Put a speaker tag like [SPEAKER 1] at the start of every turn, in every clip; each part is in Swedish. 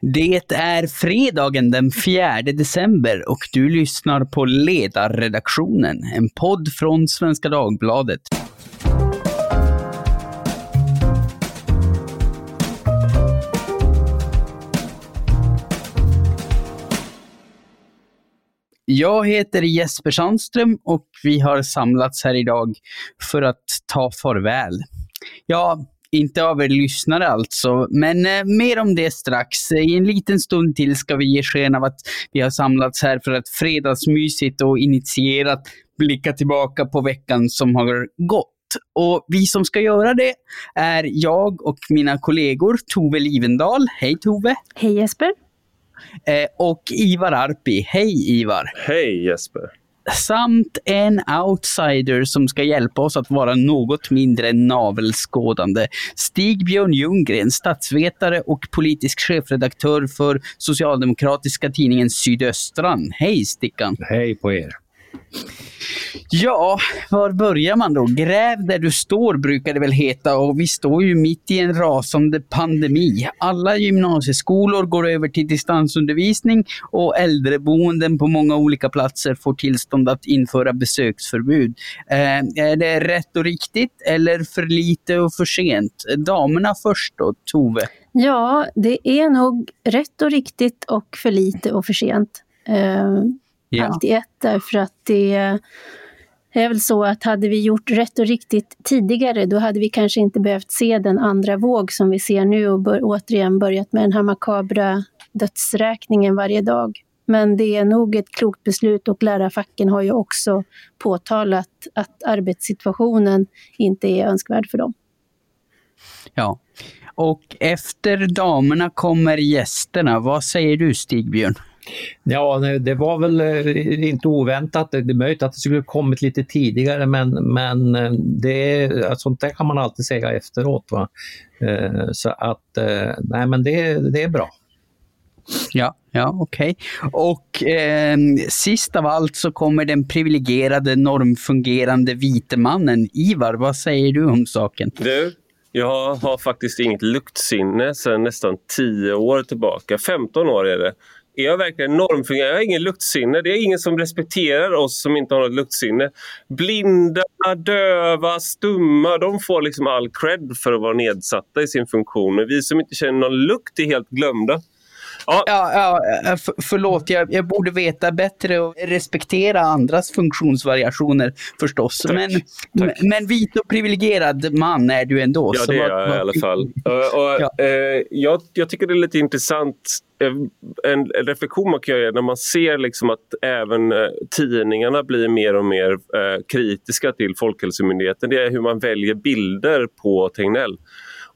[SPEAKER 1] Det är fredagen den 4 december och du lyssnar på Ledarredaktionen, en podd från Svenska Dagbladet. Jag heter Jesper Sandström och vi har samlats här idag för att ta farväl. Ja, inte av er lyssnare alltså, men eh, mer om det strax. I en liten stund till ska vi ge sken av att vi har samlats här för att fredagsmysigt och initierat blicka tillbaka på veckan som har gått. Och vi som ska göra det är jag och mina kollegor Tove Livendal. Hej Tove!
[SPEAKER 2] Hej Jesper!
[SPEAKER 1] Eh, och Ivar Arpi. Hej Ivar!
[SPEAKER 3] Hej Jesper!
[SPEAKER 1] Samt en outsider som ska hjälpa oss att vara något mindre navelskådande. Stig-Björn Ljunggren, statsvetare och politisk chefredaktör för socialdemokratiska tidningen Sydöstran. Hej Stickan!
[SPEAKER 4] Hej på er!
[SPEAKER 1] Ja, var börjar man då? Gräv där du står brukar det väl heta och vi står ju mitt i en rasande pandemi. Alla gymnasieskolor går över till distansundervisning och äldreboenden på många olika platser får tillstånd att införa besöksförbud. Eh, är det rätt och riktigt eller för lite och för sent? Damerna först då, Tove?
[SPEAKER 2] Ja, det är nog rätt och riktigt och för lite och för sent. Eh, ja. Allt i ett, därför att det det är väl så att hade vi gjort rätt och riktigt tidigare, då hade vi kanske inte behövt se den andra våg som vi ser nu och bör, återigen börjat med den här makabra dödsräkningen varje dag. Men det är nog ett klokt beslut och lärarfacken har ju också påtalat att arbetssituationen inte är önskvärd för dem.
[SPEAKER 1] Ja, och efter damerna kommer gästerna. Vad säger du Stigbjörn?
[SPEAKER 4] Ja, det var väl eh, inte oväntat. Det är möjligt att det skulle kommit lite tidigare men, men eh, det, sånt där kan man alltid säga efteråt. Va? Eh, så att, nej men det, det är bra.
[SPEAKER 1] Ja, ja okej. Okay. Och eh, sist av allt så kommer den privilegierade normfungerande vite mannen. Ivar, vad säger du om saken?
[SPEAKER 3] Du, jag har faktiskt inget luktsinne sedan nästan 10 år tillbaka. 15 år är det. Är jag verkligen normfungerande? Jag har ingen luktsinne. Det är ingen som respekterar oss som inte har något luktsinne. Blinda, döva, stumma, de får liksom all cred för att vara nedsatta i sin funktion. vi som inte känner någon lukt är helt glömda.
[SPEAKER 1] Ja. Ja, ja, eh, för, förlåt, jag, jag borde veta bättre och respektera andras funktionsvariationer förstås. Tack. Men, Tack. men vit och privilegierad man är du ändå.
[SPEAKER 3] Ja, det är jag i alla fall. Och, och ja. eh, jag, jag tycker det är lite intressant eh, en, en reflektion man kan göra när man ser liksom att även eh, tidningarna blir mer och mer eh, kritiska till Folkhälsomyndigheten. Det är hur man väljer bilder på Tegnell.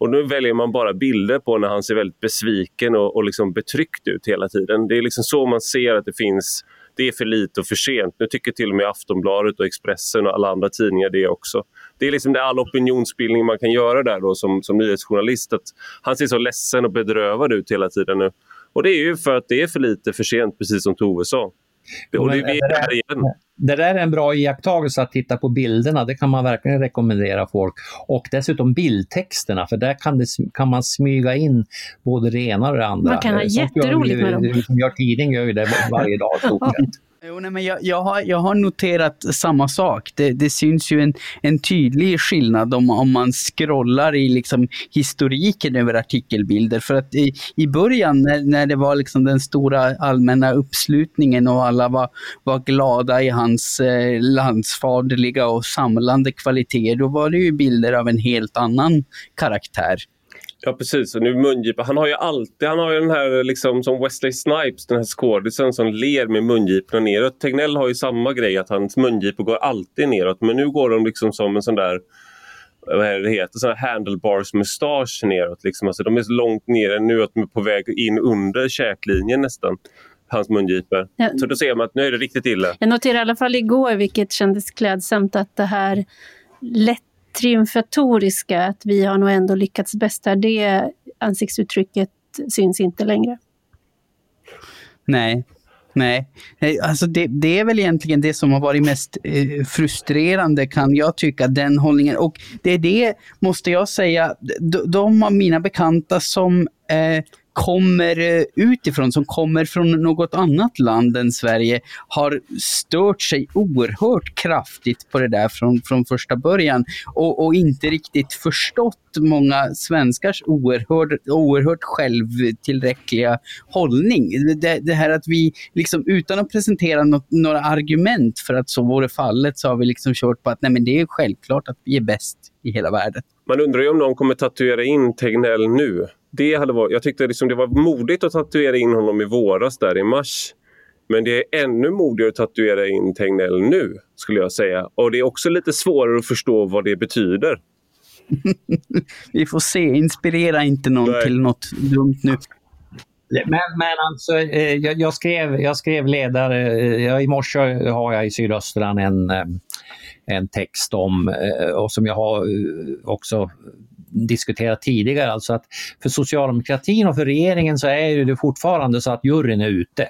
[SPEAKER 3] Och nu väljer man bara bilder på när han ser väldigt besviken och, och liksom betryckt ut hela tiden. Det är liksom så man ser att det finns det är för lite och för sent. Nu tycker till och med Aftonbladet och Expressen och alla andra tidningar det också. Det är liksom det all opinionsbildning man kan göra där då som, som nyhetsjournalist. Att han ser så ledsen och bedrövad ut hela tiden nu. Och det är ju för att det är för lite för sent, precis som Tove sa.
[SPEAKER 4] Och det, det, där, igen. det där är en bra iakttagelse att titta på bilderna, det kan man verkligen rekommendera folk. Och dessutom bildtexterna, för där kan, det, kan man smyga in både det ena och det andra.
[SPEAKER 2] Man kan ha jätteroligt med dem.
[SPEAKER 4] Som gör tidning gör ju det varje dag.
[SPEAKER 1] Jo, nej, men jag, jag, har, jag har noterat samma sak. Det, det syns ju en, en tydlig skillnad om, om man scrollar i liksom historiken över artikelbilder. För att i, i början när, när det var liksom den stora allmänna uppslutningen och alla var, var glada i hans eh, landsfaderliga och samlande kvaliteter, då var det ju bilder av en helt annan karaktär.
[SPEAKER 3] Ja precis, och nu mungipa. Han har ju alltid, han har ju den här liksom som Wesley Snipes, den här skådisen som ler med mungiporna neråt. Tegnell har ju samma grej att hans mungipor går alltid neråt men nu går de liksom som en sån där vad är det heter, sån här handlebars mustasch neråt. Liksom. Alltså, de är så långt nere nu att de är på väg in under käklinjen nästan hans mungipor. Ja. Så då ser man att nu är det riktigt illa.
[SPEAKER 2] Jag noterade i alla fall igår, vilket kändes klädsamt, att det här lätt triumfatoriska, att vi har nog ändå lyckats bäst här, det ansiktsuttrycket syns inte längre.
[SPEAKER 1] Nej, Nej, alltså det, det, är väl egentligen det som har varit mest eh, frustrerande kan jag tycka, den hållningen. Och det är det, måste jag säga, de, de av mina bekanta som eh, kommer eh, utifrån, som kommer från något annat land än Sverige, har stört sig oerhört kraftigt på det där från, från första början och, och inte riktigt förstått många svenskars oerhört, oerhört självtillräckliga hållning. Det, det här att vi, liksom, utan att presentera något, några argument för att så vore fallet, så har vi liksom kört på att nej, men det är självklart att vi är bäst i hela världen.
[SPEAKER 3] Man undrar ju om någon kommer tatuera in Tegnell nu. Det hade varit, jag tyckte liksom det var modigt att tatuera in honom i våras, där i mars. Men det är ännu modigare att tatuera in Tegnell nu, skulle jag säga. Och det är också lite svårare att förstå vad det betyder.
[SPEAKER 1] Vi får se. Inspirera inte någon Nej. till något dumt nu.
[SPEAKER 4] Men, men alltså, eh, jag, jag, skrev, jag skrev ledare, eh, jag, i morse har jag i Sydöstran en, eh, en text om, och som jag har också diskuterat tidigare, alltså att för socialdemokratin och för regeringen så är det fortfarande så att juryn är ute.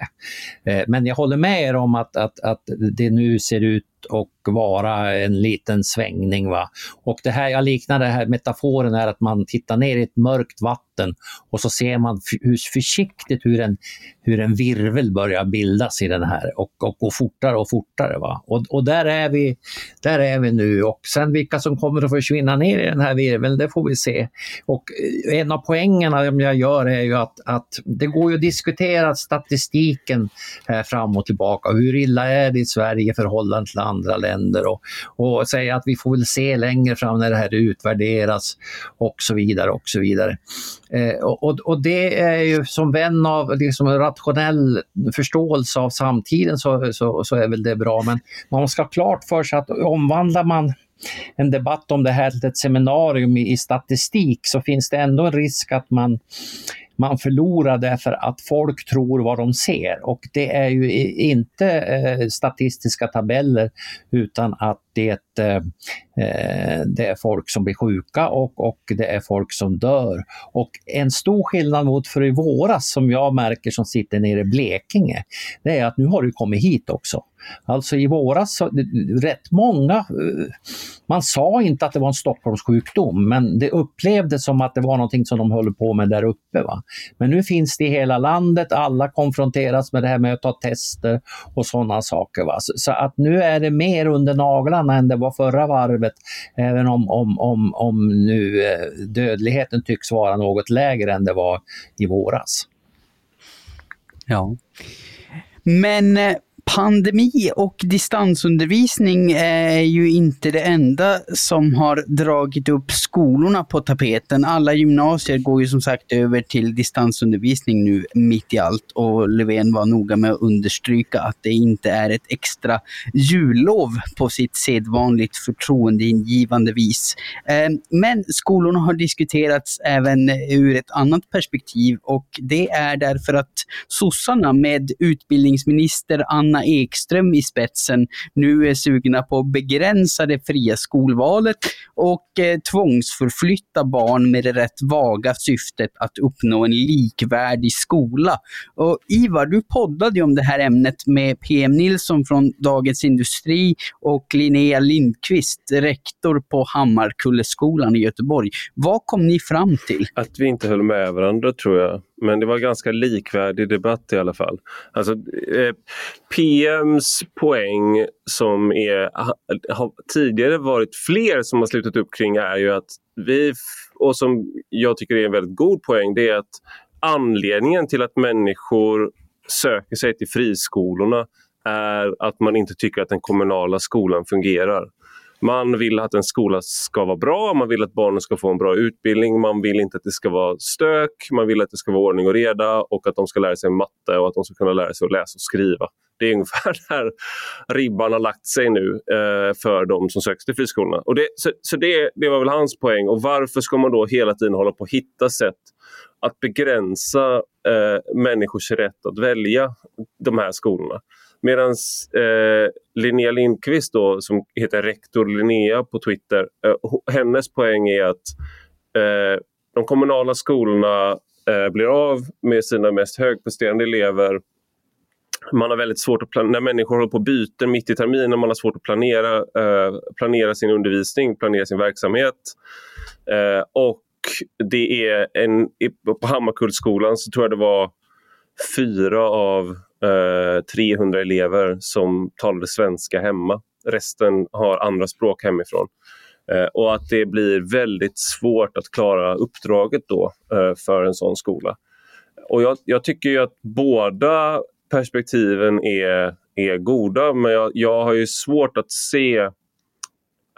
[SPEAKER 4] Eh, men jag håller med er om att, att, att det nu ser ut och vara en liten svängning. Va? Och det här, jag liknar det här metaforen är att man tittar ner i ett mörkt vatten och så ser man hur försiktigt hur en, hur en virvel börjar bildas i den här och, och går fortare och fortare. Va? Och, och där, är vi, där är vi nu och sen vilka som kommer att försvinna ner i den här virveln, det får vi se. Och eh, en av poängerna jag gör är ju att, att det går ju att diskutera statistiken här fram och tillbaka. Hur illa är det i Sverige i förhållande till andra andra länder och, och säga att vi får väl se längre fram när det här utvärderas och så vidare och så vidare. Eh, och, och, det är ju som vän av liksom en rationell förståelse av samtiden så, så, så är väl det bra men man ska ha klart för sig att omvandlar man en debatt om det här till ett seminarium i, i statistik så finns det ändå en risk att man man förlorar därför att folk tror vad de ser och det är ju inte eh, statistiska tabeller utan att det, eh, det är folk som blir sjuka och, och det är folk som dör. Och en stor skillnad mot för i våras som jag märker som sitter nere i Blekinge, det är att nu har det kommit hit också. Alltså i våras, så, rätt många, eh, man sa inte att det var en Stockholmssjukdom, men det upplevdes som att det var någonting som de höll på med där uppe. Va? Men nu finns det i hela landet, alla konfronteras med det här med att ta tester och sådana saker. Va? Så, så, att nu är det mer under naglarna än det var förra varvet, även om, om, om, om nu eh, dödligheten tycks vara något lägre än det var i våras.
[SPEAKER 1] Ja. Men eh, pandemi och distansundervisning är ju inte det enda som har dragit upp skolorna på tapeten. Alla gymnasier går ju som sagt över till distansundervisning nu mitt i allt och Löfven var noga med att understryka att det inte är ett extra jullov på sitt sedvanligt förtroendeingivande vis. Eh, men skolorna har diskuterats även ur ett annat perspektiv och det är därför att sossarna med utbildningsminister Anna Ekström i spetsen nu är sugna på att begränsa det fria skolvalet och eh, tvångsförflytta barn med det rätt vaga syftet att uppnå en likvärdig skola. Och Ivar, du poddade ju om det här ämnet med PM Nilsson från Dagens Industri och Linnea Lindqvist, rektor på Hammarkulleskolan i Göteborg. Vad kom ni fram till?
[SPEAKER 3] Att vi inte höll med varandra tror jag. Men det var ganska likvärdig debatt i alla fall. Alltså, eh, PMs poäng som är, har tidigare varit fler som har slutat upp kring är ju att vi, och som jag tycker är en väldigt god poäng, det är att anledningen till att människor söker sig till friskolorna är att man inte tycker att den kommunala skolan fungerar. Man vill att en skola ska vara bra, man vill att barnen ska få en bra utbildning, man vill inte att det ska vara stök, man vill att det ska vara ordning och reda och att de ska lära sig matte och att de ska kunna lära sig att läsa och skriva. Det är ungefär där ribban har lagt sig nu eh, för de som söker till friskolorna. Och det, så så det, det var väl hans poäng. Och varför ska man då hela tiden hålla på att hitta sätt att begränsa eh, människors rätt att välja de här skolorna? Medan eh, Linnea Lindqvist då, som heter rektor Linnea på Twitter, eh, hennes poäng är att eh, de kommunala skolorna eh, blir av med sina mest högpresterande elever. Man har väldigt svårt att planera, när människor håller på och byter mitt i terminen, man har svårt att planera, eh, planera sin undervisning, planera sin verksamhet. Eh, och det är en, på Hammarkullsskolan så tror jag det var fyra av eh, 300 elever som talade svenska hemma. Resten har andra språk hemifrån. Eh, och att det blir väldigt svårt att klara uppdraget då eh, för en sån skola. Och jag, jag tycker att båda perspektiven är, är goda men jag, jag har ju svårt att se,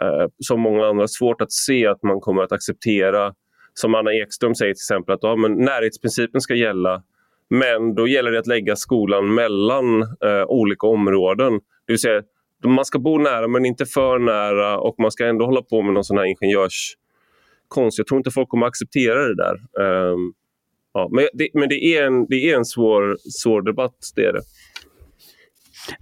[SPEAKER 3] eh, som många andra, svårt att se att man kommer att acceptera, som Anna Ekström säger till exempel, att ja, men närhetsprincipen ska gälla men då gäller det att lägga skolan mellan eh, olika områden. Det vill säga, man ska bo nära men inte för nära och man ska ändå hålla på med någon sån här ingenjörskonst. Jag tror inte folk kommer acceptera det där. Um, ja, men det, men det är en, det är en svår, svår debatt, det är det.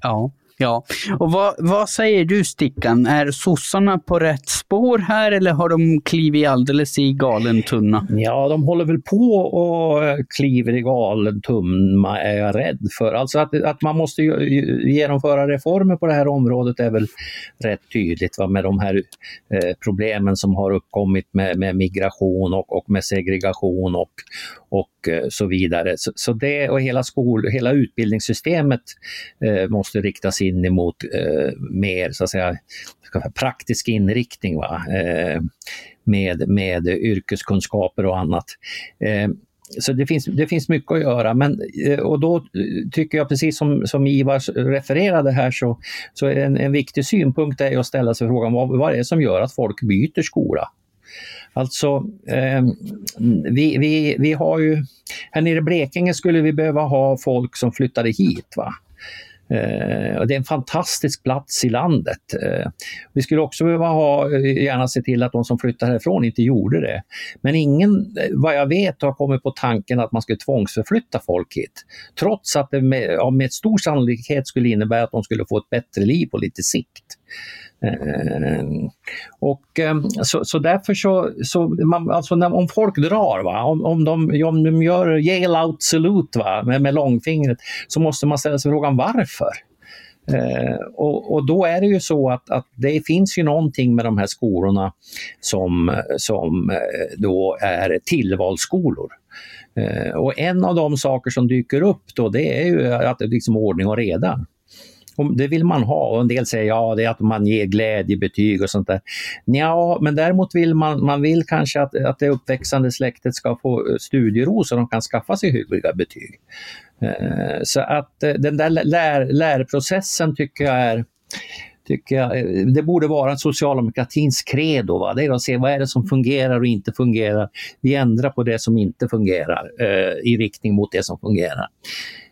[SPEAKER 1] Ja. Ja, och vad, vad säger du Stickan? Är sossarna på rätt spår här eller har de klivit alldeles i galen tunna?
[SPEAKER 4] Ja, de håller väl på och eh, kliver i galen tunna är jag rädd för. Alltså att, att man måste genomföra reformer på det här området är väl rätt tydligt va? med de här eh, problemen som har uppkommit med, med migration och, och med segregation och, och eh, så vidare. Så, så, det och hela, skol, hela utbildningssystemet eh, måste riktas in emot eh, mer så att säga, praktisk inriktning va? Eh, med, med yrkeskunskaper och annat. Eh, så det finns, det finns mycket att göra men, eh, och då tycker jag precis som, som Ivar refererade här så, så en, en viktig synpunkt är att ställa sig frågan vad, vad är det som gör att folk byter skola? Alltså, eh, vi, vi, vi har ju, här nere i Blekinge skulle vi behöva ha folk som flyttade hit. Va? Eh, och det är en fantastisk plats i landet. Eh, vi skulle också behöva ha, eh, gärna se till att de som flyttar härifrån inte gjorde det. Men ingen, vad jag vet, har kommit på tanken att man skulle tvångsförflytta folk hit. Trots att det med, med stor sannolikhet skulle innebära att de skulle få ett bättre liv på lite sikt. Eh, och eh, så, så därför så, så man, alltså när, om folk drar, va, om, om, de, om de gör yale out salute va, med, med långfingret, så måste man ställa sig frågan varför. Eh, och, och, då är det ju så att, att, det finns ju någonting med de här skolorna som, som eh, då är tillvalsskolor. Eh, och en av de saker som dyker upp då det är ju att det är liksom ordning och reda. Det vill man ha och en del säger ja, det är att man ger glädjebetyg och sånt där. Ja, men däremot vill man, man vill kanske att, att det uppväxande släktet ska få eh, studiero så de kan skaffa sig hyggliga betyg. Eh, så att eh, den där lär, lärprocessen tycker jag är tycker jag, det borde vara socialdemokratins credo. Va? Det är att se vad är det som fungerar och inte fungerar. Vi ändrar på det som inte fungerar eh, i riktning mot det som fungerar.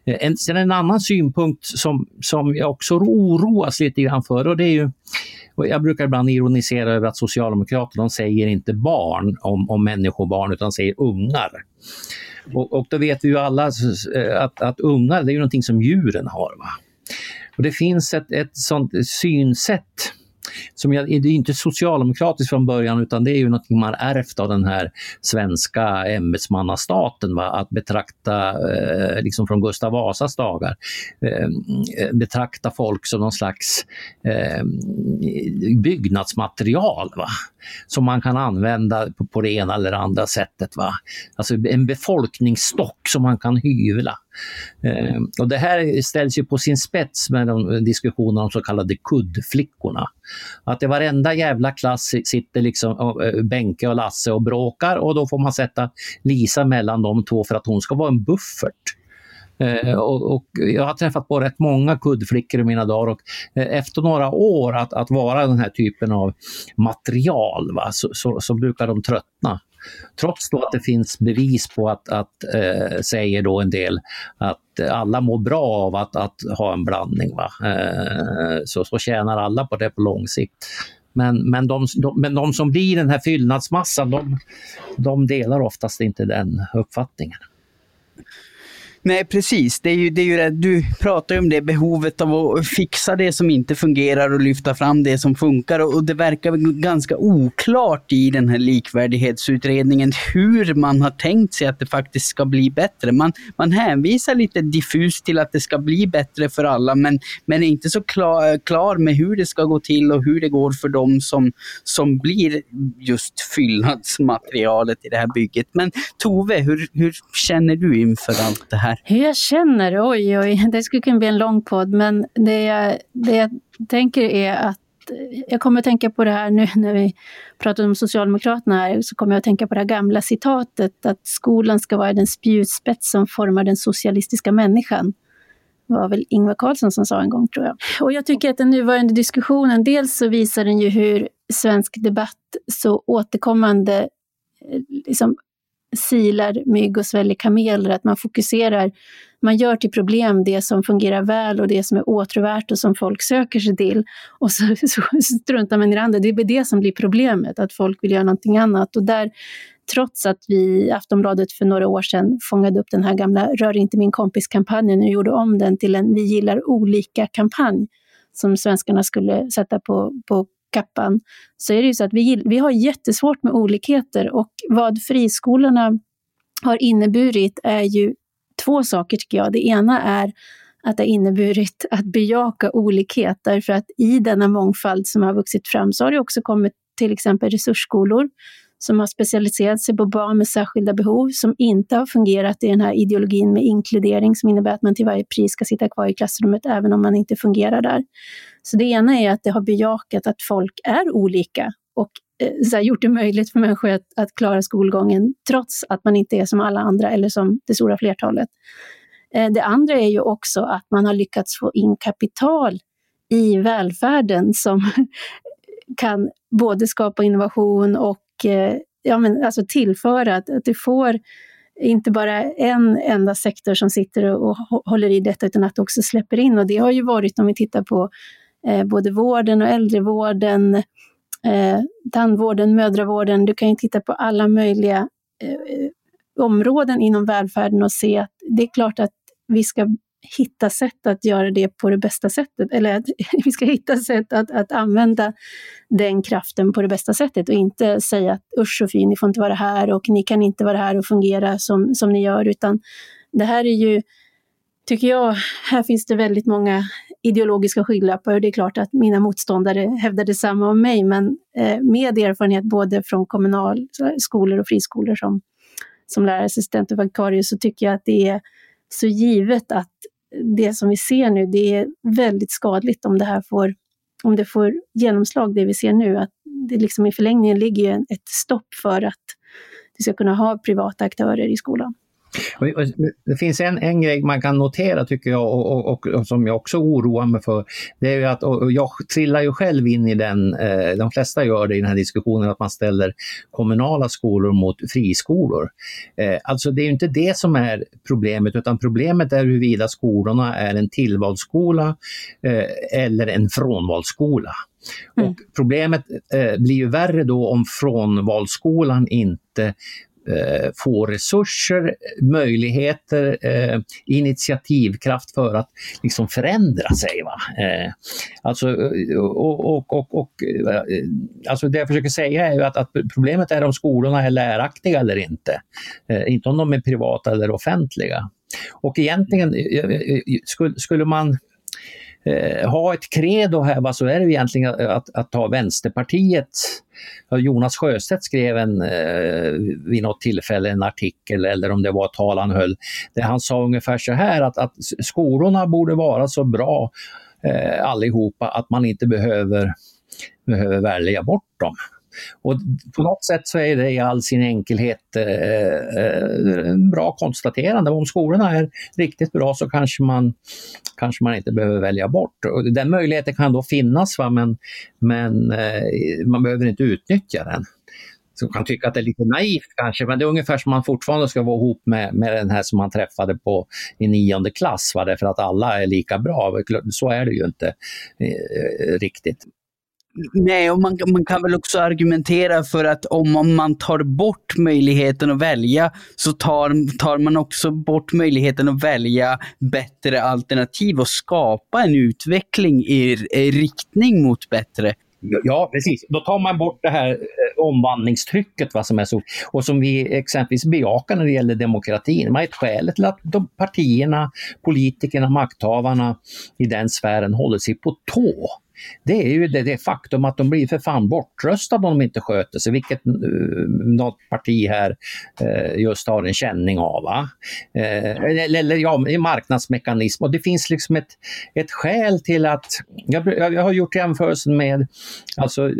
[SPEAKER 4] Eh, en, sen en annan synpunkt som, som jag också oroas lite grann för och det är ju jag brukar ibland ironisera över att Socialdemokraterna säger inte barn om, om människobarn utan säger ungar. Och, och då vet vi ju alla eh, att, att ungar det är ju någonting som djuren har. Va? Och det finns ett, ett sånt synsätt som jag, det är inte socialdemokratiskt från början utan det är ju någonting man ärvt av den här svenska ämbetsmannastaten. Va? Att betrakta, eh, liksom från Gustav Vasas dagar, ehm, eh, betrakta folk som någon slags eh, byggnadsmaterial. Va? Som man kan använda på, på det ena eller andra sättet. Va? Alltså en befolkningsstock som man kan hyvla. Eh, och det här ställs ju på sin spets med de diskussionerna om så kallade kuddflickorna. Att det varenda jävla klass sitter liksom och, eh, Benke och Lasse och bråkar och då får man sätta Lisa mellan de två för att hon ska vara en buffert. Eh, och, och, jag har träffat på rätt många kuddflickor i mina dagar och eh, efter några år att, att vara den här typen av material va, så, så, så brukar de tröttna. Trots då att det finns bevis på att, att eh, säger då en del, att alla mår bra av att, att ha en blandning. Va? Eh, så, så tjänar alla på det på lång sikt. Men, men, de, de, men de som blir den här fyllnadsmassan, de, de delar oftast inte den uppfattningen.
[SPEAKER 1] Nej, precis. Det är ju, det är ju det. Du pratar ju om det behovet av att fixa det som inte fungerar och lyfta fram det som funkar. Och det verkar ganska oklart i den här likvärdighetsutredningen hur man har tänkt sig att det faktiskt ska bli bättre. Man, man hänvisar lite diffust till att det ska bli bättre för alla, men, men är inte så klar, klar med hur det ska gå till och hur det går för dem som, som blir just fyllnadsmaterialet i det här bygget. Men Tove, hur, hur känner du inför allt det här?
[SPEAKER 2] Hur jag känner? Oj, oj, det skulle kunna bli en lång podd, men det jag, det jag tänker är att jag kommer att tänka på det här nu när vi pratar om Socialdemokraterna här, så kommer jag att tänka på det här gamla citatet att skolan ska vara den spjutspets som formar den socialistiska människan. Det var väl Ingvar Carlsson som sa en gång, tror jag. Och jag tycker att den nuvarande diskussionen, dels så visar den ju hur svensk debatt så återkommande eh, liksom silar mygg och sväljer kameler, att man fokuserar, man gör till problem det som fungerar väl och det som är åtråvärt och som folk söker sig till. Och så, så struntar man i det andra. Det är det som blir problemet, att folk vill göra någonting annat. Och där, trots att vi i Aftonbladet för några år sedan fångade upp den här gamla Rör inte min kompis-kampanjen och gjorde om den till en Vi gillar olika-kampanj som svenskarna skulle sätta på, på kappan, så är det ju så att vi, vi har jättesvårt med olikheter och vad friskolorna har inneburit är ju två saker tycker jag. Det ena är att det har inneburit att bejaka olikhet, därför att i denna mångfald som har vuxit fram så har det också kommit till exempel resursskolor som har specialiserat sig på barn med särskilda behov, som inte har fungerat i den här ideologin med inkludering, som innebär att man till varje pris ska sitta kvar i klassrummet även om man inte fungerar där. Så det ena är att det har bejakat att folk är olika och eh, så här, gjort det möjligt för människor att, att klara skolgången trots att man inte är som alla andra eller som det stora flertalet. Eh, det andra är ju också att man har lyckats få in kapital i välfärden som kan både skapa innovation och Eh, ja, men alltså tillföra att, att du får inte bara en enda sektor som sitter och håller i detta utan att du också släpper in. Och det har ju varit om vi tittar på eh, både vården och äldrevården, eh, tandvården, mödravården. Du kan ju titta på alla möjliga eh, områden inom välfärden och se att det är klart att vi ska hitta sätt att göra det på det bästa sättet, eller att vi ska hitta sätt att, att använda den kraften på det bästa sättet och inte säga att usch och fy, ni får inte vara här och ni kan inte vara här och fungera som, som ni gör, utan det här är ju, tycker jag, här finns det väldigt många ideologiska skygglappar och det är klart att mina motståndare hävdar detsamma om mig, men eh, med erfarenhet både från kommunal skolor och friskolor som, som lärarassistent och vikarie så tycker jag att det är så givet att det som vi ser nu, det är väldigt skadligt om det här får, om det får genomslag, det vi ser nu. Att det liksom i förlängningen ligger ett stopp för att vi ska kunna ha privata aktörer i skolan.
[SPEAKER 4] Det finns en, en grej man kan notera tycker jag och, och, och, och som jag också oroar mig för. Det är att, jag trillar ju själv in i den, eh, de flesta gör det i den här diskussionen, att man ställer kommunala skolor mot friskolor. Eh, alltså det är inte det som är problemet utan problemet är huruvida skolorna är en tillvalsskola eh, eller en frånvalsskola. Mm. Och problemet eh, blir ju värre då om frånvalsskolan inte Eh, få resurser, möjligheter, eh, initiativkraft för att liksom förändra sig. Va? Eh, alltså, eh, och, och, och, och, eh, alltså det jag försöker säga är ju att, att problemet är om skolorna är läraktiga eller inte. Eh, inte om de är privata eller offentliga. Och egentligen skulle, skulle man eh, ha ett credo här va, så är det egentligen att, att ta Vänsterpartiet. Jonas Sjöstedt skrev en, eh, vid något tillfälle en artikel, eller om det var ett tal han höll, där han sa ungefär så här att, att skolorna borde vara så bra eh, allihopa att man inte behöver, behöver välja bort dem. Och på något sätt så är det i all sin enkelhet eh, eh, bra konstaterande. Om skolorna är riktigt bra så kanske man, kanske man inte behöver välja bort. Och den möjligheten kan då finnas va? men, men eh, man behöver inte utnyttja den Man kan tycka att det är lite naivt kanske, men det är ungefär som man fortfarande ska vara ihop med, med den här som man träffade på i nionde klass, va? därför att alla är lika bra. Så är det ju inte eh, riktigt.
[SPEAKER 1] Nej, och man, man kan väl också argumentera för att om man tar bort möjligheten att välja så tar, tar man också bort möjligheten att välja bättre alternativ och skapa en utveckling i, i riktning mot bättre
[SPEAKER 4] Ja, precis. Då tar man bort det här eh, omvandlingstrycket va, som är så, och som vi exempelvis bejakar när det gäller demokratin. Man är ett skäl till att de partierna, politikerna, makthavarna i den sfären håller sig på tå det är ju det, det faktum att de blir för fan bortröstade om de inte sköter sig, vilket uh, något parti här uh, just har en känning av. Va? Uh, eller ja, marknadsmekanism. Och det finns liksom ett, ett skäl till att, jag, jag har gjort jämförelsen med alltså,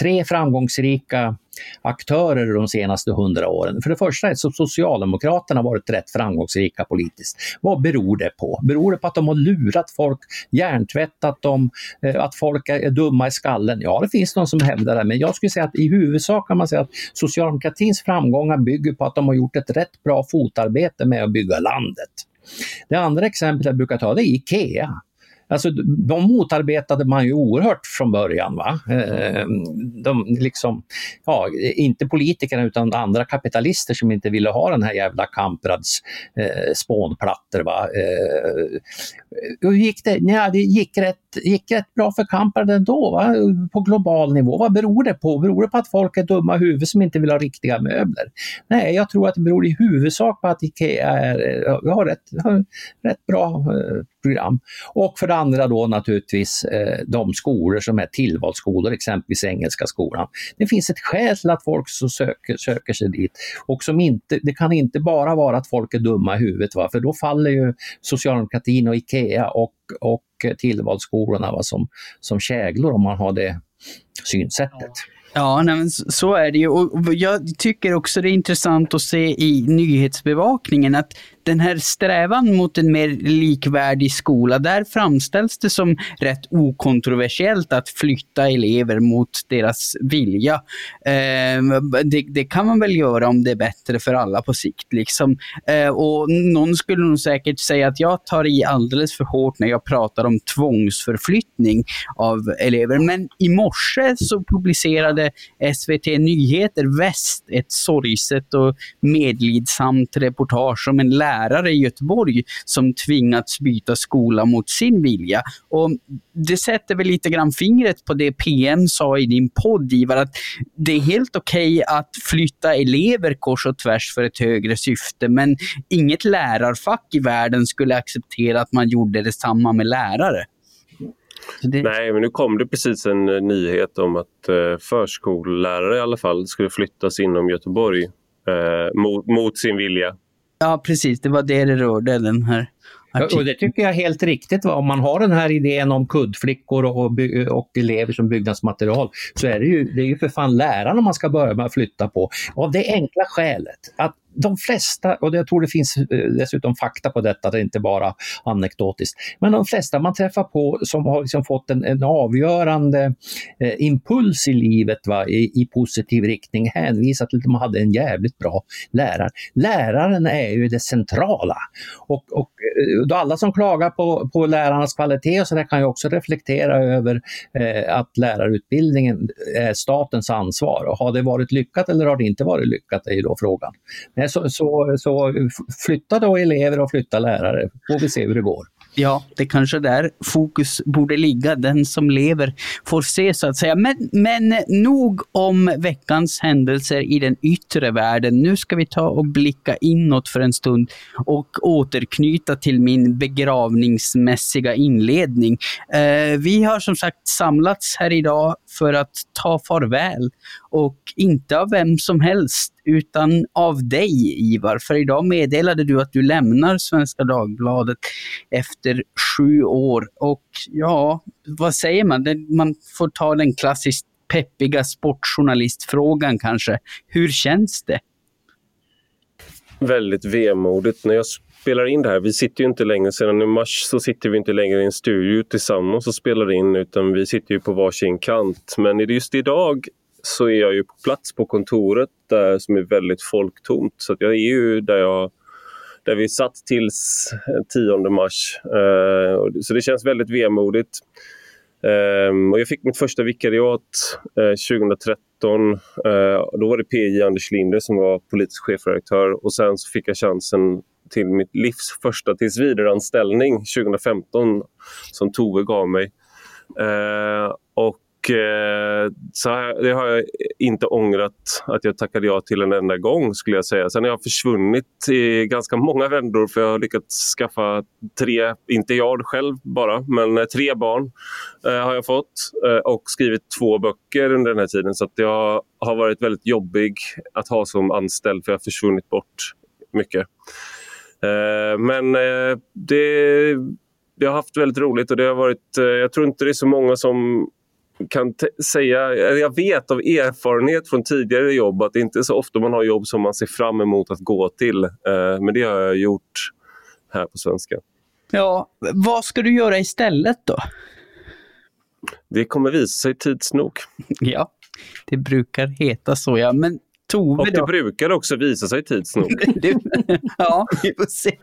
[SPEAKER 4] tre framgångsrika aktörer de senaste hundra åren. För det första är så Socialdemokraterna varit rätt framgångsrika politiskt. Vad beror det på? Beror det på att de har lurat folk, hjärntvättat dem, eh, att folk är dumma i skallen? Ja, det finns de som hävdar det, men jag skulle säga att i huvudsak kan man säga att socialdemokratins framgångar bygger på att de har gjort ett rätt bra fotarbete med att bygga landet. Det andra exemplet jag brukar ta det är IKEA. Alltså, de motarbetade man ju oerhört från början. Va? Eh, de liksom, ja, inte politikerna utan andra kapitalister som inte ville ha den här jävla Kamprads eh, spånplattor. Va? Eh, hur gick det? Ja, det gick rätt, gick rätt bra för Kamprad ändå va? på global nivå. Vad beror det på? Beror det på att folk är dumma i huvudet som inte vill ha riktiga möbler? Nej, jag tror att det beror i huvudsak på att IKEA är, eh, har, rätt, har rätt bra eh, program. Och för det andra då naturligtvis eh, de skolor som är tillvalsskolor, exempelvis Engelska skolan. Det finns ett skäl till att folk så söker, söker sig dit. Och som inte, det kan inte bara vara att folk är dumma i huvudet, va? för då faller ju socialdemokratin och IKEA och, och tillvalsskolorna va? Som, som käglor om man har det synsättet. Ja.
[SPEAKER 1] Ja, nej, men så är det ju. Och jag tycker också det är intressant att se i nyhetsbevakningen att den här strävan mot en mer likvärdig skola, där framställs det som rätt okontroversiellt att flytta elever mot deras vilja. Eh, det, det, kan man väl göra om det är bättre för alla på sikt. Liksom. Eh, och någon skulle nog säkert säga att jag tar i alldeles för hårt när jag pratar om tvångsförflyttning av elever. Men i morse så publicerade SVT Nyheter Väst ett sorgset och medlidsamt reportage om en lärare lärare i Göteborg som tvingats byta skola mot sin vilja. Och det sätter väl lite grann fingret på det PM sa i din podd, Ivar, att det är helt okej okay att flytta elever kors och tvärs för ett högre syfte, men inget lärarfack i världen skulle acceptera att man gjorde detsamma med lärare.
[SPEAKER 3] Det... Nej, men nu kom det precis en eh, nyhet om att eh, förskollärare i alla fall skulle flyttas inom Göteborg eh, mot, mot, sin vilja.
[SPEAKER 1] Ja, precis. Det var det det rörde, den här
[SPEAKER 4] artikeln. Och det tycker jag är helt riktigt. Va? Om man har den här idén om kuddflickor och, och elever som byggnadsmaterial så är det ju, det är ju för fan lärarna man ska börja med att flytta på. Av det enkla skälet att de flesta, och jag tror det finns eh, dessutom fakta på detta, det är inte bara anekdotiskt, men de flesta man träffar på som har liksom fått en, en avgörande eh, impuls i livet va, i, i, positiv riktning hänvisar till att de hade en jävligt bra lärare. Läraren är ju det centrala. Och, och eh, då alla som klagar på, på lärarnas kvalitet och så där kan ju också reflektera över eh, att lärarutbildningen är statens ansvar. Och har det varit lyckat eller har det inte varit lyckat är ju då frågan. Men Eh, så, så, så flytta då elever och flytta lärare, får vi se hur det går.
[SPEAKER 1] Ja, det kanske där fokus borde ligga. Den som lever får se så att säga. Men, men nog om veckans händelser i den yttre världen. Nu ska vi ta och blicka inåt för en stund och återknyta till min begravningsmässiga inledning. Eh, vi har som sagt samlats här idag för att ta farväl och inte av vem som helst utan av dig Ivar. För idag meddelade du att du lämnar Svenska Dagbladet efter sju år. Och ja, vad säger man? Man får ta den klassiskt peppiga sportjournalistfrågan kanske. Hur känns det?
[SPEAKER 3] Väldigt vemodigt. När jag spelar in det här, vi sitter ju inte längre, sedan i mars så sitter vi inte längre i en studio tillsammans och spelar in utan vi sitter ju på varsin kant. Men just idag så är jag ju på plats på kontoret där, som är väldigt folktomt. Så jag är ju där, jag, där vi satt tills eh, 10 mars. Eh, så det känns väldigt vemodigt. Eh, och jag fick mitt första vikariat eh, 2013. Eh, då var det PJ Anders Linder som var politisk chefredaktör och sen så fick jag chansen till mitt livs första tillsvidareanställning 2015 som Tove gav mig. Eh, och Eh, så här, det har jag inte ångrat att jag tackade ja till en enda gång skulle jag säga. Sen har jag försvunnit i ganska många vändor för jag har lyckats skaffa tre, inte jag själv bara, men eh, tre barn eh, har jag fått eh, och skrivit två böcker under den här tiden. Så att jag har varit väldigt jobbig att ha som anställd för jag har försvunnit bort mycket. Men det, jag har haft väldigt roligt och det har varit, jag tror inte det är så många som kan säga, jag vet av erfarenhet från tidigare jobb att det inte är så ofta man har jobb som man ser fram emot att gå till. Eh, men det har jag gjort här på svenska.
[SPEAKER 1] Ja, vad ska du göra istället då?
[SPEAKER 3] Det kommer visa sig tids nog.
[SPEAKER 1] Ja, det brukar heta så ja. Men Tove
[SPEAKER 3] Och det då? brukar också visa sig tids nog.
[SPEAKER 1] ja, vi får se.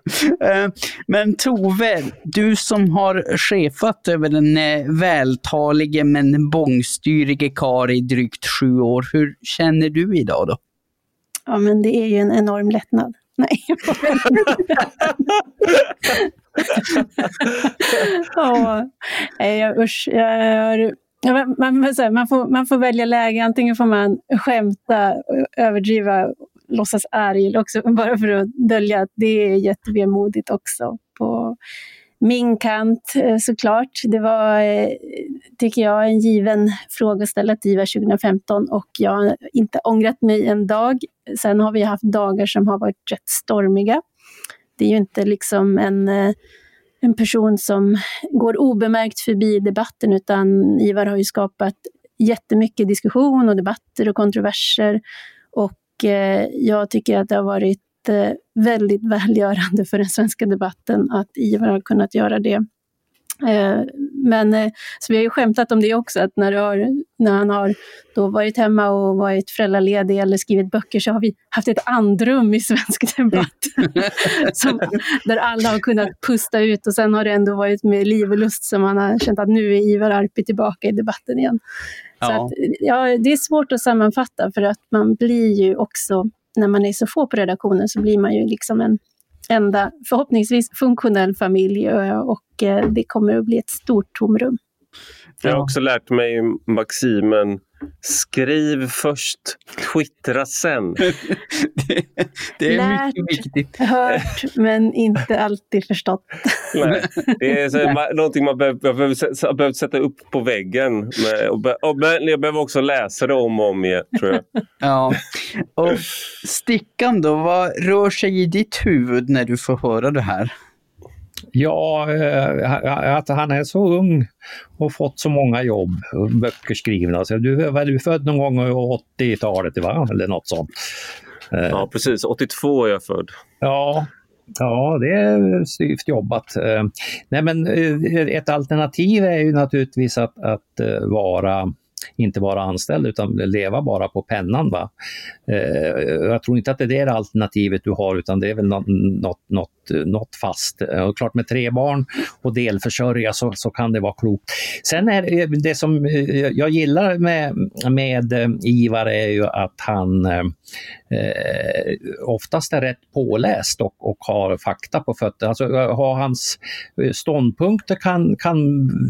[SPEAKER 1] Eh, men Tove, du som har chefat över den eh, vältalige men bångstyrige kar i drygt sju år, hur känner du idag då?
[SPEAKER 2] Ja, men det är ju en enorm lättnad. Nej. ja, jag, usch, jag man, man, man, får, man får välja läge. Antingen får man skämta, överdriva, låtsas arg, eller också, bara för att dölja att det är jättevemodigt också. På min kant eh, såklart. Det var, eh, tycker jag, en given fråga att ställa till IVA 2015 och jag har inte ångrat mig en dag. Sen har vi haft dagar som har varit rätt stormiga. Det är ju inte liksom en eh, en person som går obemärkt förbi debatten, utan Ivar har ju skapat jättemycket diskussion och debatter och kontroverser. Och eh, jag tycker att det har varit eh, väldigt välgörande för den svenska debatten att Ivar har kunnat göra det. Eh, men eh, så vi har ju skämtat om det också, att när, har, när han har då varit hemma och varit föräldraledig eller skrivit böcker så har vi haft ett andrum i svensk debatt. som, där alla har kunnat pusta ut och sen har det ändå varit med liv och lust som man har känt att nu är Ivar Arpi tillbaka i debatten igen. Ja. Så att, ja, det är svårt att sammanfatta för att man blir ju också, när man är så få på redaktionen så blir man ju liksom en enda, förhoppningsvis funktionell familj eh, och eh, det kommer att bli ett stort tomrum.
[SPEAKER 3] Jag har också lärt mig maximen Skriv först, twittra sen.
[SPEAKER 1] det, det, är Lärt, mycket viktigt.
[SPEAKER 2] hört, men inte alltid förstått.
[SPEAKER 3] Nej, det är så, någonting man behöver, behöver, behöver sätta upp på väggen. Med, och, och, men jag behöver också läsa det om och om igen, tror jag.
[SPEAKER 1] ja. Och Stickan då, vad rör sig i ditt huvud när du får höra det här?
[SPEAKER 4] Ja, eh, att han är så ung och fått så många jobb, böcker skrivna. Alltså, du är född någon gång på 80-talet, va? eller något sånt?
[SPEAKER 3] Eh, ja, precis. 82 är jag född.
[SPEAKER 4] Ja, Ja, det är styvt jobbat. Eh, nej, men ett alternativ är ju naturligtvis att, att vara inte vara anställd utan leva bara på pennan. Va? Eh, jag tror inte att det är det alternativet du har utan det är väl något, något, något, något fast. Och klart med tre barn och delförsörja så, så kan det vara klokt. Sen är det som eh, jag gillar med, med eh, Ivar är ju att han eh, oftast är rätt påläst och, och har fakta på fötterna. Alltså, ha hans ståndpunkter kan, kan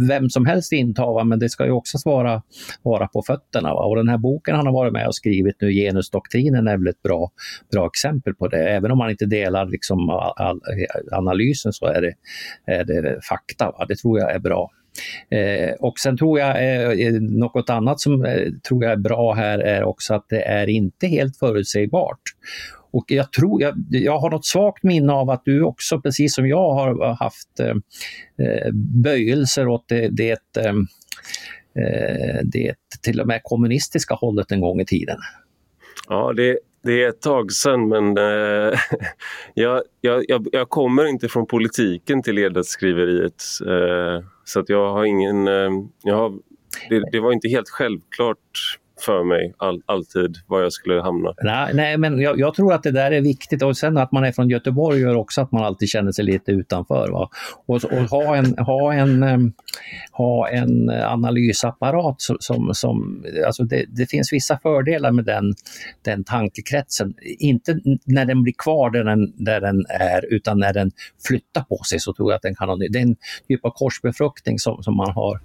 [SPEAKER 4] vem som helst inta, men det ska ju också vara vara på fötterna. Va? Och den här boken han har varit med och skrivit nu, Genusdoktrinen, är väl ett bra, bra exempel på det. Även om man inte delar liksom all, eh, analysen så är det, är det fakta. Va? Det tror jag är bra. Eh, och sen tror jag eh, eh, något annat som eh, tror jag är bra här är också att det är inte helt förutsägbart. Och jag tror, jag, jag har något svagt minne av att du också, precis som jag, har haft eh, eh böjelser åt det, det Eh, Eh, det till och med kommunistiska hållet en gång i tiden.
[SPEAKER 3] Ja, det, det är ett tag sedan men äh, jag, jag, jag, kommer inte från politiken till ledarskriveriet. Äh, så att jag har ingen... Äh, jag har, det, det, var inte helt självklart för mig all, alltid var jag skulle hamna.
[SPEAKER 4] Nej, nej men jag, jag, tror att det där är viktigt och sen att man är från Göteborg gör också att man alltid känner sig lite utanför. Va? Och, och ha, en, ha, en, ha en analysapparat som, som, som alltså det, det, finns vissa fördelar med den, den tankekretsen. Inte när den blir kvar där den, där den är utan när den flyttar på sig så tror jag att den kan ha Det är en typ av korsbefruktning som, som man har,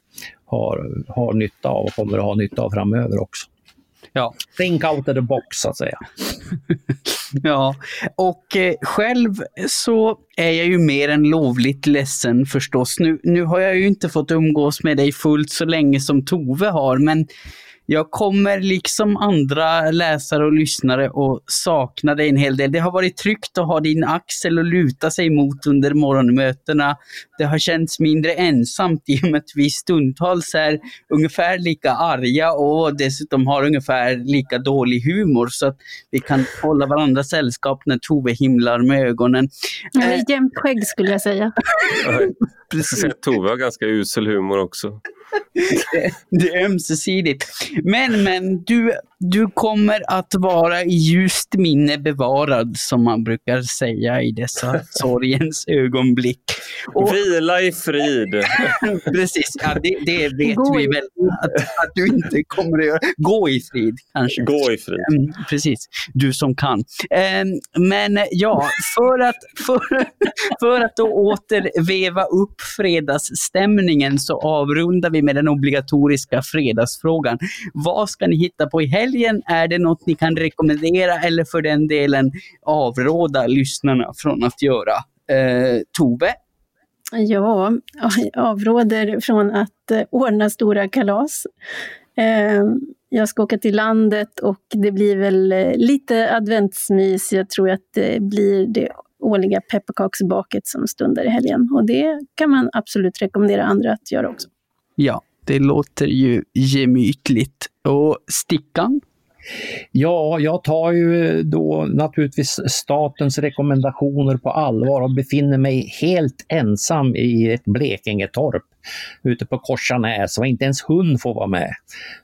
[SPEAKER 4] har, har nytta av och kommer att ha nytta av framöver också. Ja. Think out of the box så att säga.
[SPEAKER 1] ja, och eh, själv så är jag ju mer än lovligt ledsen förstås. Nu, nu har jag ju inte fått umgås med dig fullt så länge som Tove har, men jag kommer liksom andra läsare och lyssnare att sakna dig en hel del. Det har varit tryggt att ha din axel att luta sig mot under morgonmötena. Det har känts mindre ensamt i och med att vi stundtals är ungefär lika arga och dessutom har ungefär lika dålig humor så att vi kan hålla varandra sällskap när Tove himlar med ögonen.
[SPEAKER 2] Ja, jämnt skägg skulle jag säga.
[SPEAKER 3] Precis. Tove har ganska usel humor också
[SPEAKER 1] det, är ömsesidigt. Men, men du, du kommer att vara i ljust minne bevarad, som man brukar säga i dessa sorgens ögonblick.
[SPEAKER 3] Och, Vila i frid.
[SPEAKER 1] precis, ja, det, det vet Gå vi väl att, att, du inte kommer att göra. Gå i frid, kanske.
[SPEAKER 3] Gå i frid.
[SPEAKER 1] Mm, precis, du som kan. Um, men ja, för att, för, för att då åter veva upp fredagsstämningen så avrundar vi med den obligatoriska fredagsfrågan. Vad ska ni hitta på i helgen? Är det något ni kan rekommendera eller för den delen avråda lyssnarna från att göra? Eh, Tove?
[SPEAKER 2] Ja, jag avråder från att eh, ordna stora kalas. Eh, jag ska åka till landet och det blir väl eh, lite adventsmys. Jag tror att det blir det årliga pepparkaksbaket som stundar i helgen. Och det kan man absolut rekommendera andra att göra också.
[SPEAKER 1] Ja, det låter ju gemytligt. Och Stickan?
[SPEAKER 4] Ja, jag tar ju då naturligtvis statens rekommendationer på allvar och befinner mig helt ensam i ett Blekingetorp ute på Korsanäs och inte ens hund får vara med.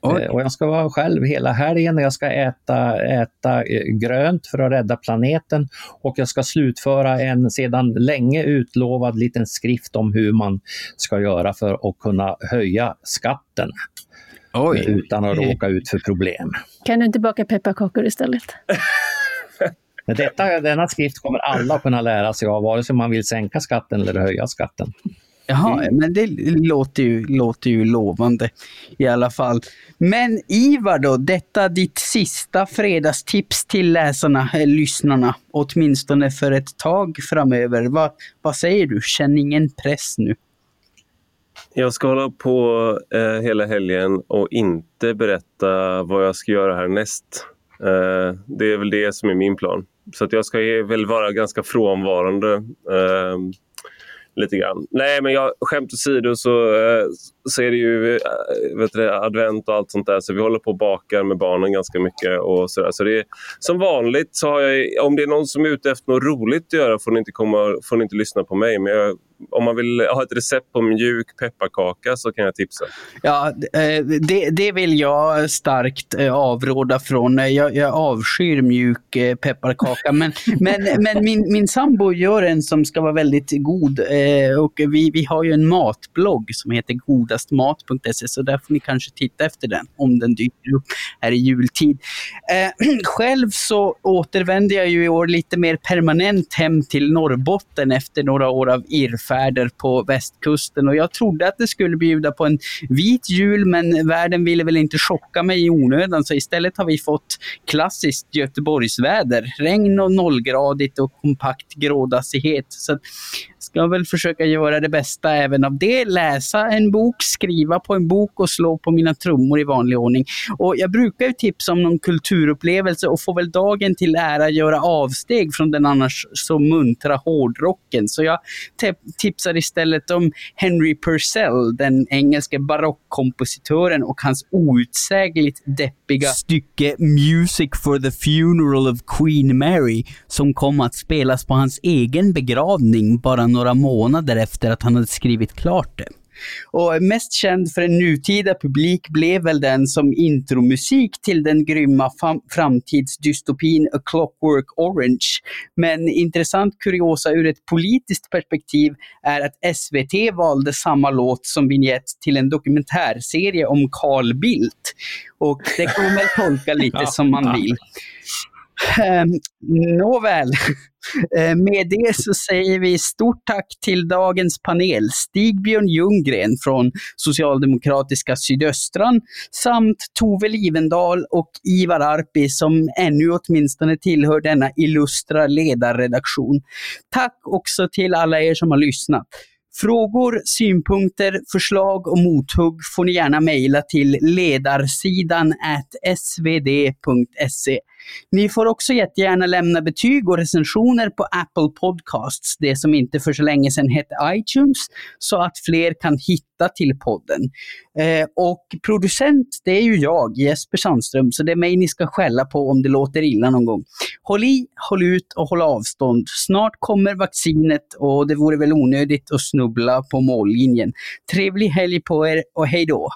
[SPEAKER 4] Oj. Och jag ska vara själv hela helgen. Jag ska äta, äta eh, grönt för att rädda planeten och jag ska slutföra en sedan länge utlovad liten skrift om hur man ska göra för att kunna höja skatten. Oj. utan att råka ut för problem.
[SPEAKER 2] Kan du inte baka pepparkakor istället?
[SPEAKER 4] Detta, denna skrift kommer alla kunna lära sig av, vare sig man vill sänka skatten eller höja skatten.
[SPEAKER 1] Jaha, mm. men det låter ju, låter ju lovande i alla fall. Men Ivar då, detta ditt sista fredagstips till läsarna, eller lyssnarna, åtminstone för ett tag framöver. Va, vad säger du? Känn ingen press nu.
[SPEAKER 3] Jag ska hålla på eh, hela helgen och inte berätta vad jag ska göra härnäst. Eh, det är väl det som är min plan. Så att jag ska väl vara ganska frånvarande. Eh, lite grann. Nej, men jag, skämt åsido så, eh, så är det ju eh, vet du, advent och allt sånt där. Så vi håller på och bakar med barnen ganska mycket. Och så där. så det är, som vanligt, så har jag, om det är någon som är ute efter något roligt att göra får ni inte, komma, får ni inte lyssna på mig. Men jag, om man vill ha ett recept på mjuk pepparkaka så kan jag tipsa.
[SPEAKER 1] Ja, eh, det, det vill jag starkt avråda från. Jag, jag avskyr mjuk pepparkaka. Men, men, men min, min sambo gör en som ska vara väldigt god. Och vi, vi har ju en matblogg som heter Goda godastmat.se så där får ni kanske titta efter den om den dyker upp här i jultid. Eh, själv så återvänder jag ju i år lite mer permanent hem till Norrbotten efter några år av irrfärder på västkusten och jag trodde att det skulle bjuda på en vit jul men världen ville väl inte chocka mig i onödan så istället har vi fått klassiskt Göteborgsväder. Regn och nollgradigt och kompakt grådassighet. Så ska väl försöka göra det bästa även av det. Läsa en bok, skriva på en bok och slå på mina trummor i vanlig ordning. Och jag brukar ju tipsa om någon kulturupplevelse och får väl dagen till ära göra avsteg från den annars så muntra hårdrocken. Så jag tipsar istället om Henry Purcell, den engelske barockkompositören och hans outsägligt deppiga stycke Music for the Funeral of Queen Mary som kom att spelas på hans egen begravning bara några månader efter att han hade skrivit klart det. Och mest känd för en nutida publik blev väl den som intromusik till den grymma framtidsdystopin A Clockwork Orange. Men intressant kuriosa ur ett politiskt perspektiv är att SVT valde samma låt som vignett till en dokumentärserie om Carl Bildt. Och det kan man väl tolka lite som man vill. Eh, nåväl, Eh, med det så säger vi stort tack till dagens panel. Stig-Björn Ljunggren från Socialdemokratiska Sydöstran samt Tove Livendal och Ivar Arpi som ännu åtminstone tillhör denna illustra ledarredaktion. Tack också till alla er som har lyssnat. Frågor, synpunkter, förslag och mothugg får ni gärna mejla till ledarsidan svd.se. Ni får också jättegärna lämna betyg och recensioner på Apple Podcasts, det som inte för så länge sedan hette iTunes, så att fler kan hitta till podden. Eh, och producent, det är ju jag, Jesper Sandström, så det är mig ni ska skälla på om det låter illa någon gång. Håll i, håll ut och håll avstånd. Snart kommer vaccinet och det vore väl onödigt att snubbla på mållinjen. Trevlig helg på er och hej då!